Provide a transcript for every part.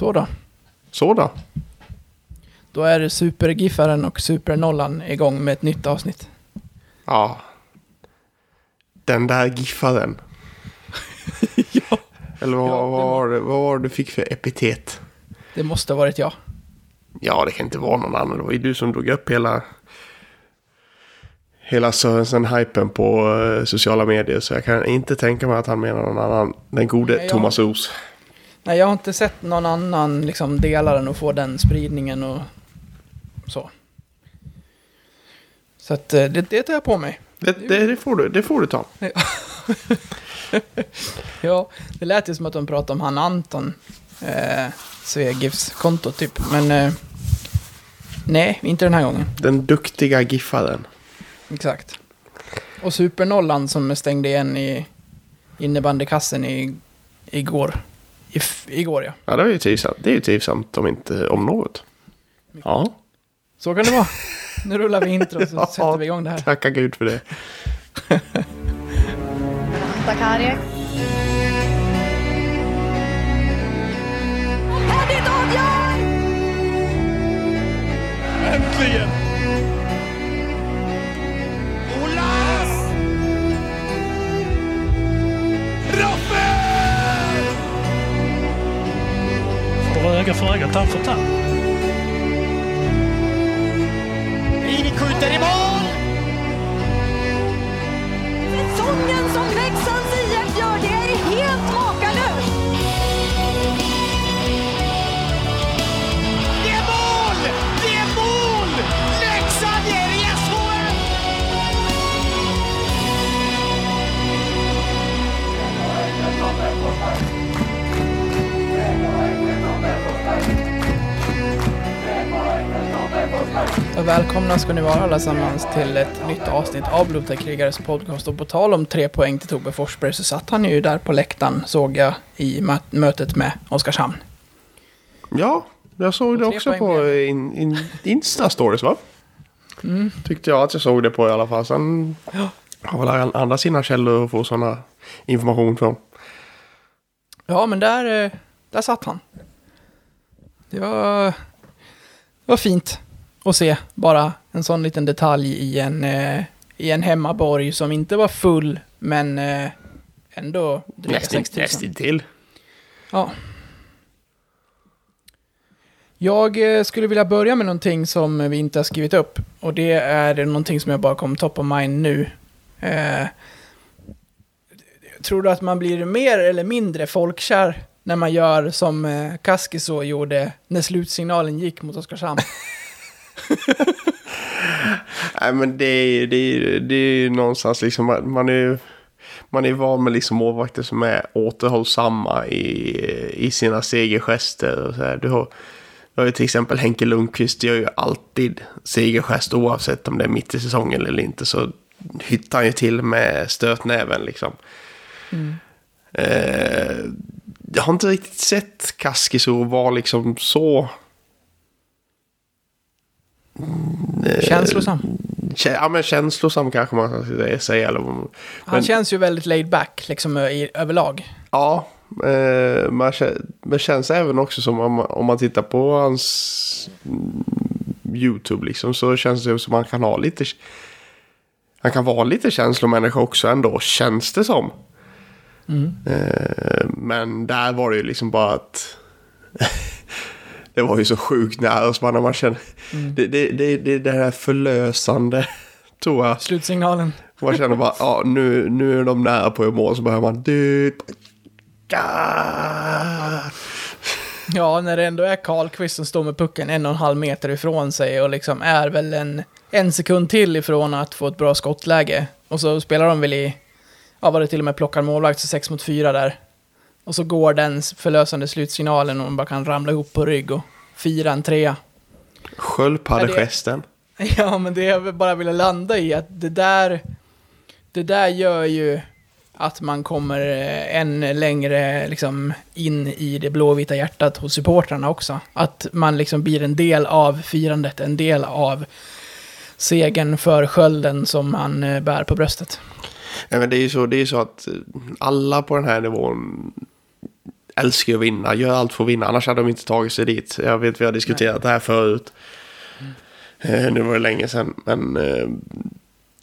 Så då. Så då. Då är Supergiffaren och Supernollan igång med ett nytt avsnitt. Ja. Den där giffaren. ja. Eller vad, Ja, vad, var det, vad var det du fick för epitet? Det måste ha varit jag. Ja, det kan inte vara någon annan. Det var ju du som drog upp hela... Hela Sörensen-hypen på eh, sociala medier. Så jag kan inte tänka mig att han menar någon annan. Den gode Nej, jag- Thomas Oos. Nej, jag har inte sett någon annan liksom dela den och få den spridningen och så. Så att eh, det, det tar jag på mig. Det, det, det, får du, det får du ta. Ja, det lät ju som att de pratade om han Anton. Eh, Svegifs konto typ. Men eh, nej, inte den här gången. Den duktiga giffaren. Exakt. Och Supernollan som stängde igen i innebandykassen i, igår. Igår ja. Ja, det är ju trivsamt. Det är ju trivsamt om inte om något. Ja, Så kan det vara. Nu rullar vi intro så Ja. sätter vi igång det här. tacka gud för det. Zakaria. Padit avgör! Äntligen! Olas! Rappel! Öga för öga, tand för tand. Ivik skjuter i mål! Och välkomna ska ni vara allesammans till ett nytt avsnitt av Blodtäckkrigares podcast. Och på tal om tre poäng till Tobbe Forsberg så satt han ju där på läktaren såg jag i mö- mötet med Oskarshamn. Ja, jag såg det också på in, in, Insta-stories va? Mm. Tyckte jag att jag såg det på i alla fall. Sen har väl an- andra sina källor att få sådana information från. Ja, men där, eh, där satt han. Det var, det var fint att se bara en sån liten detalj i en, eh, i en hemmaborg som inte var full, men eh, ändå dryga Nästin, 6 000. nästintill. Ja. Jag eh, skulle vilja börja med någonting som vi inte har skrivit upp. Och det är någonting som jag bara kom top of mind nu. Eh, tror du att man blir mer eller mindre folkkär när man gör som eh, Kaskiso gjorde när slutsignalen gick mot Oskarshamn? Nej men det är det är, det är ju någonstans liksom man man är man är van med liksom målvakter som är återhållsamma i, i sina segergester och så här. Du har, du har ju till exempel Henke Lundqvist gör ju alltid segergest oavsett om det är mitt i säsongen eller inte så hyttar han ju till med stötnäven liksom. Eh, jag har inte riktigt sett Kaskiso vara liksom så Känslosam. Kä- Ja men känslosam kanske man ska säga. Eller, man- Han men, känns ju väldigt laid back, liksom i, överlag. Ja, eh, man men känns även också som om, om man tittar på hans mm, YouTube liksom så känns det som man kan ha lite... Han kan vara lite känslomänniska också ändå, känns det som. Eh, men där var det ju liksom bara att... det var ju så sjukt nära så man känner... Det, det, det, det är det här förlösande, tror jag. Slutsignalen. Man känner bara, ja nu, nu är de nära på att mål så börjar man... Du. Ja, när det ändå är Karlqvist som står med pucken en och en halv meter ifrån sig och liksom är väl en, en sekund till ifrån att få ett bra skottläge. Och så spelar de väl i, ja var det till och med plockar målvakt, så 6 mot 4 där. Och så går den förlösande slutsignalen och man bara kan ramla ihop på rygg och fira en trea. Sköldpaddegesten. Ja, men det jag bara ville landa i att det där, det där gör ju att man kommer eh, än längre liksom in i det blåvita hjärtat hos supportrarna också. Att man liksom blir en del av firandet, en del av segern för skölden som man eh, bär på bröstet. Nej, men det är ju så, det är så att alla på den här nivån älskar ju att vinna, gör allt för att vinna, annars hade de inte tagit sig dit. Jag vet vi har diskuterat det här förut. Eh, nu var det länge sedan, men eh,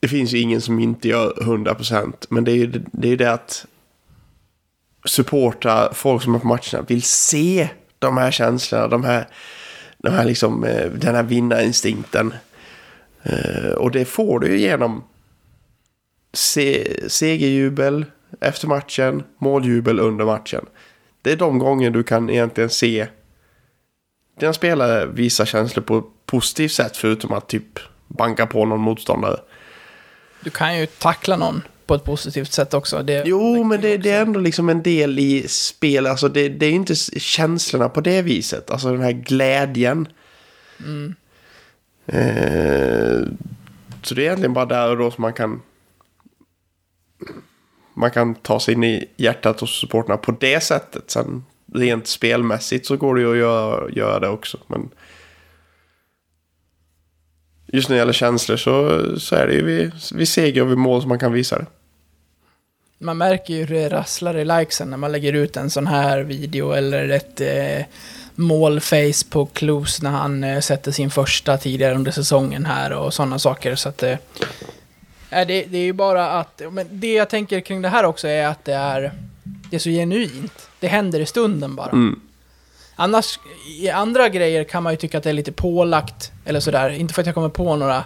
det finns ju ingen som inte gör 100%. Men det är ju det, är det att supporta folk som är på matcherna vill se de här känslorna, de här, de här liksom, eh, den här vinnarinstinkten. Och det får du ju genom se, segerjubel efter matchen, måljubel under matchen. Det är de gånger du kan egentligen se dina spelare visa känslor på ett positivt sätt förutom att typ banka på någon motståndare. Du kan ju tackla någon på ett positivt sätt också. Det, Jo, men det, det är ändå liksom en del i spel. Alltså det, det är inte känslorna på det viset. Alltså den här glädjen. Eh, så det är egentligen bara där och då som man kan... Man kan ta sig in i hjärtat hos supporterna på det sättet. Sen rent spelmässigt så går det ju att göra, göra det också. Men just när det gäller känslor så, så är det ju vid, vid seger och vid mål som man kan visa det. Man märker ju hur det rasslar i likesen när man lägger ut en sån här video eller ett eh, målface på Klos när han eh, sätter sin första tidigare under säsongen här och sådana saker. Så att eh, nej, det, det är ju bara att... Men det jag tänker kring det här också är att det är, det är så genuint. Det händer i stunden bara. Mm. Annars, i andra grejer kan man ju tycka att det är lite pålagt, eller sådär. Inte för att jag kommer på några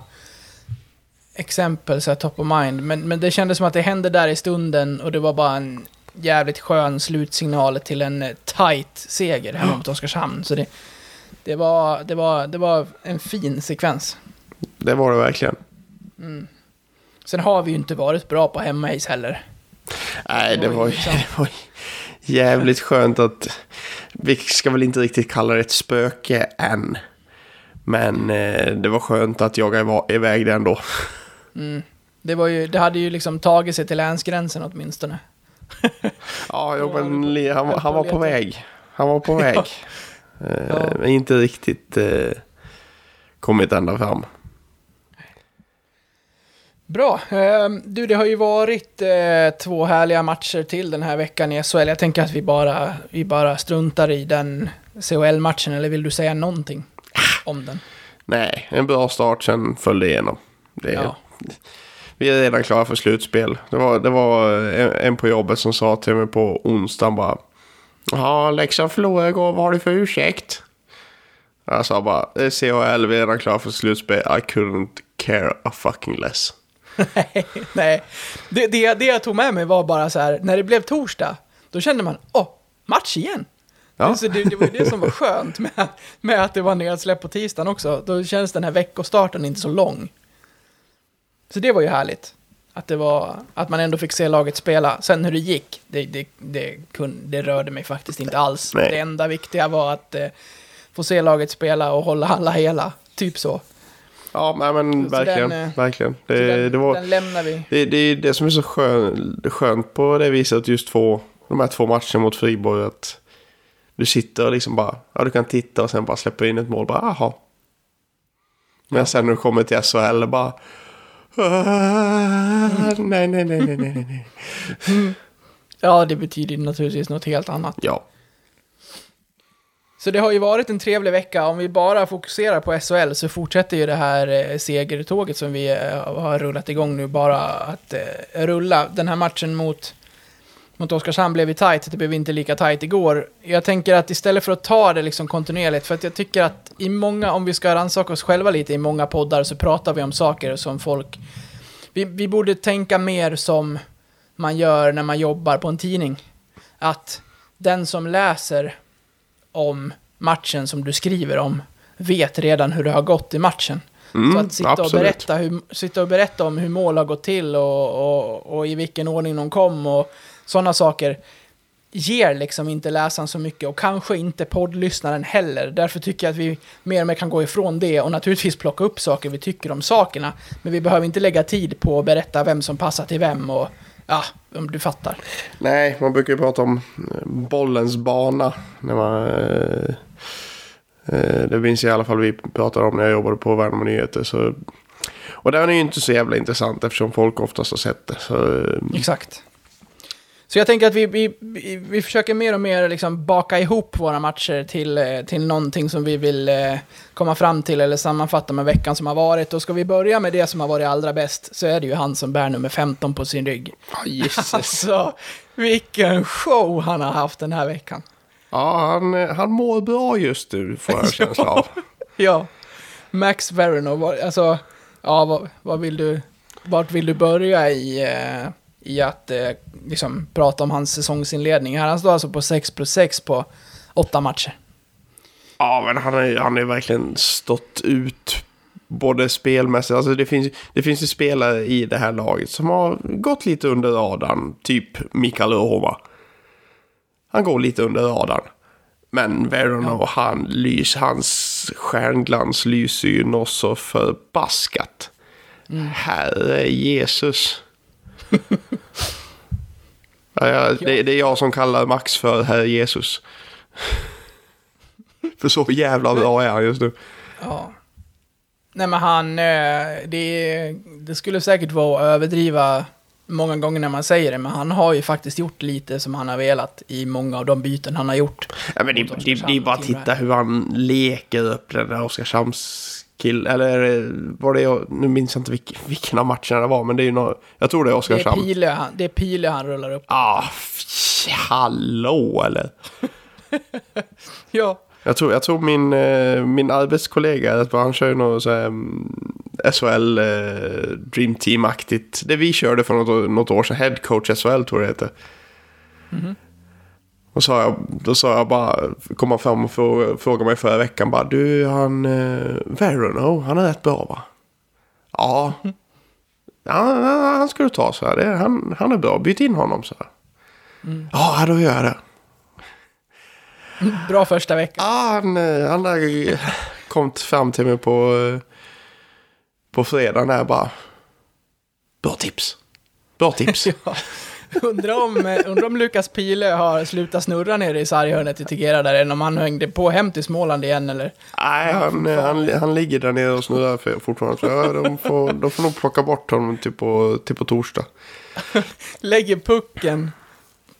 exempel så här top of mind, men, men det kändes som att det hände där i stunden och det var bara en jävligt skön slutsignal till en eh, tight seger hemma mot Oskarshamn. Så det, det, var, det, var, det var en fin sekvens. Det var det verkligen. Sen har vi ju inte varit bra på hemmais heller. Nej, det var, liksom. det var jävligt skönt att... Vi ska väl inte riktigt kalla det ett spöke än. Men eh, det var skönt att jaga iva- iväg det ändå. Det, var ju, det hade ju liksom tagit sig till länsgränsen åtminstone. Ja, jo, men han, var- han var på väg. Han var på väg. Eh, Ja. Men inte riktigt eh, kommit ända fram. Bra. Ehm, Du, det har ju varit eh, två härliga matcher till den här veckan i SHL. Jag tänker att vi bara, vi bara struntar i den CHL-matchen, eller vill du säga någonting om den? Nej, en bra start sen föll det igenom. Det, Ja. Vi är redan klara för slutspel. Det var, det var en, en på jobbet som sa till mig på onsdagen bara. Ja, Leksand förlorade igår. Vad har du för ursäkt? Jag sa bara, det är CHL, vi är redan klara för slutspel. I couldn't care a fucking less. Nej, det, det, det jag tog med mig var bara så här, när det blev torsdag, då kände man, åh, match igen. Ja. Alltså det, det var ju det som var skönt med, med att det var nedsläpp på tisdagen också. Då känns den här veckostarten inte så lång. Så det var ju härligt. Att, det var, att man ändå fick se laget spela. Sen hur det gick, det, det, det, kun, det rörde mig faktiskt inte alls. Nej. Det enda viktiga var att eh, få se laget spela och hålla alla hela. Typ så. Ja, nej, men Så verkligen. den, eh, verkligen. Så Det, den, det, var, den lämnar vi. det, det är det som är så skön, skönt på det viset att just få de här två matcherna mot Friborg. Att du sitter och liksom bara, ja du kan titta och sen bara släppa in ett mål. Bara, aha. Men sen när du kommer till SHL bara, "Ah, nej, nej, nej, nej, nej, nej. Ja, det betyder naturligtvis något helt annat. Ja, så det har ju varit en trevlig vecka. Om vi bara fokuserar på SHL så fortsätter ju det här eh, segertåget som vi eh, har rullat igång nu bara att eh, rulla. Den här matchen mot, mot Oskarshamn blev ju tight, det blev inte lika tight igår. Jag tänker att istället för att ta det liksom kontinuerligt, för att jag tycker att i många, om vi ska rannsaka oss själva lite, i många poddar så pratar vi om saker som folk... Vi, vi borde tänka mer som man gör när man jobbar på en tidning. Att den som läser om matchen som du skriver om vet redan hur det har gått i matchen. Mm, så att sitta och, berätta hur, sitta och berätta om hur mål har gått till och, och, och i vilken ordning de kom och sådana saker ger liksom inte läsaren så mycket och kanske inte poddlyssnaren heller. Därför tycker jag att vi mer och mer kan gå ifrån det och naturligtvis plocka upp saker vi tycker om sakerna. Men vi behöver inte lägga tid på att berätta vem som passar till vem och ja, om du fattar. nej, man brukar ju prata om eh, bollens bana. När man, eh, eh, det minns i alla fall vi pratade om när jag jobbade på Värnamo Nyheter. Så, och den är ju inte så jävla intressant eftersom folk oftast har sett det. Så, eh, Exakt. Så jag tänker att vi, vi, vi, vi försöker mer och mer liksom baka ihop våra matcher till, eh, till någonting som vi vill eh, komma fram till eller sammanfatta med veckan som har varit. Och ska vi börja med det som har varit allra bäst så är det ju han som bär nummer 15 på sin rygg. Ja, Jesus. Alltså, vilken show han har haft den här veckan. ja, han, han mår bra just nu får jag känsla av. Ja, Max Verino, alltså, ja, vad, vad vill du, vart vill du börja i, eh, i att eh, liksom, prata om hans säsongsinledning? Här han står alltså på 6 plus 6 på åtta matcher. Ja, men han har han verkligen stått ut både spelmässigt. Alltså det finns, det finns ju spelare i det här laget som har gått lite under radarn. Typ Mikael Ohoma. Han går lite under radarn. Men Verono, han lys, hans stjärnglans lyser ju något så förbaskat. Herre Jesus. det, det är jag som kallar Max för Herre Jesus. För så jävla bra är han just nu. Ja. Nej men han, eh, det, det skulle säkert vara att överdriva många gånger när man säger det, men han har ju faktiskt gjort lite som han har velat i många av de byten han har gjort. Ja, men det, det, det är bara att titta hur han leker upp den där Oskarshamns kill. Eller eh, var det jag, nu minns jag inte vilken, vilken av matcherna det var, men det är ju nå jag tror det är Det är Oskarshamn. Pile han, det är Pile han rullar upp. Ah, f- hallå eller? Ja. Jag tror, jag tror min, eh, min arbetskollega, att han kör ju något så här, mm, SHL eh, Dream Team-aktigt. Det vi körde för något, något år sedan, Head Coach SHL tror jag det heter. Och sa jag, då sa jag bara, kom han fram och frå- frågade mig förra veckan bara, du han, eh, Verono, han är rätt bra va? Ja. Ja, han ska du ta så här, det, han, han är bra, byt in honom så här. Ja, då gör jag det. Bra första vecka. Ja, han, eh, han har kommit fram till mig på, eh, på fredagen där bara. Bra tips. Bra tips. Ja. Undrar om, eh, undrar om Lukas Pile har slutat snurra nere i sarghörnet i Tegera där, eller om han hängde på hem till Småland igen eller? Nej, han, eh, han, han ligger där nere och snurrar för, fortfarande. Så ja, de, får, de får nog plocka bort honom till på, till på torsdag. Lägger pucken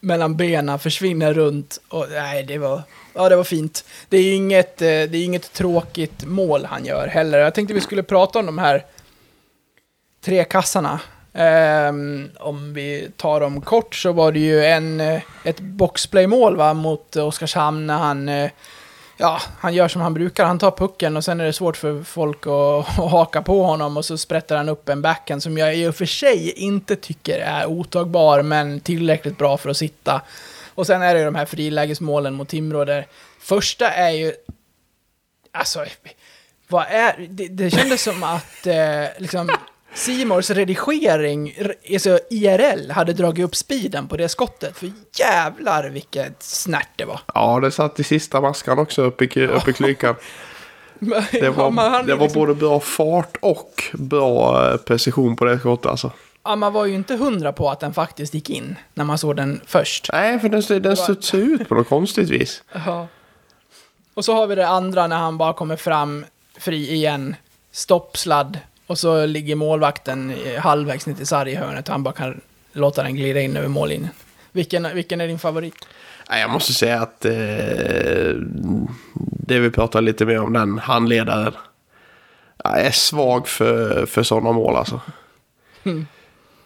mellan benen, försvinner runt och nej, det var, ja, det var fint. Det är inget, eh, det är inget tråkigt mål han gör heller. Jag tänkte vi skulle prata om de här tre kassarna. Um, om vi tar dem kort så var det ju en, eh, ett boxplaymål va, mot Oskarshamn när han, eh, ja, han gör som han brukar. Han tar pucken och sen är det svårt för folk att, att haka på honom och så sprättar han upp en backhand som jag i och för sig inte tycker är otagbar men tillräckligt bra för att sitta. Och sen är det ju de här frilägesmålen mot Timrå där första är ju, alltså, vad är, det, det kändes som att eh, liksom Simors redigering, alltså IRL, hade dragit upp speeden på det skottet. För jävlar vilket snärt det var. Ja, det satt i sista maskan också uppe i, uppe i klykan. Det Ja, var, hade det var liksom- både bra fart och bra eh, precision på det skottet alltså. Ja, man var ju inte hundra på att den faktiskt gick in när man såg den först. Nej, för den, den studsade ut på något konstigt vis. Ja. Och så har vi det andra när han bara kommer fram fri igen, stoppsladd, och så ligger målvakten halvvägs ner till sarghörnet och han bara kan låta den glida in över mållinjen. Vilken, vilken är din favorit? Jag måste säga att eh, det vi pratar lite mer om, den handledaren. Jag är svag för, för sådana mål alltså.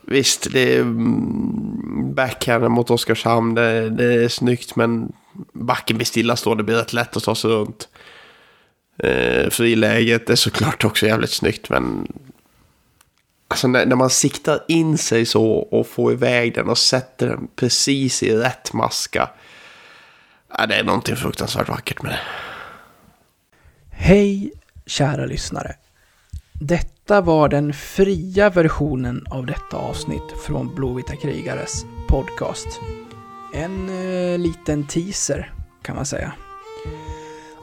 Visst, det är mm, backhanden mot Oskarshamn, det, det är snyggt men backen blir stillastående, det blir rätt lätt att ta sig runt. Eh, friläget är såklart också jävligt snyggt men Alltså när, när man siktar in sig så och får iväg den och sätter den precis i rätt maska. Ja, det är någonting fruktansvärt vackert med det. Hej, kära lyssnare. Detta var den fria versionen av detta avsnitt från Blåvita krigares podcast. En eh, liten teaser, kan man säga.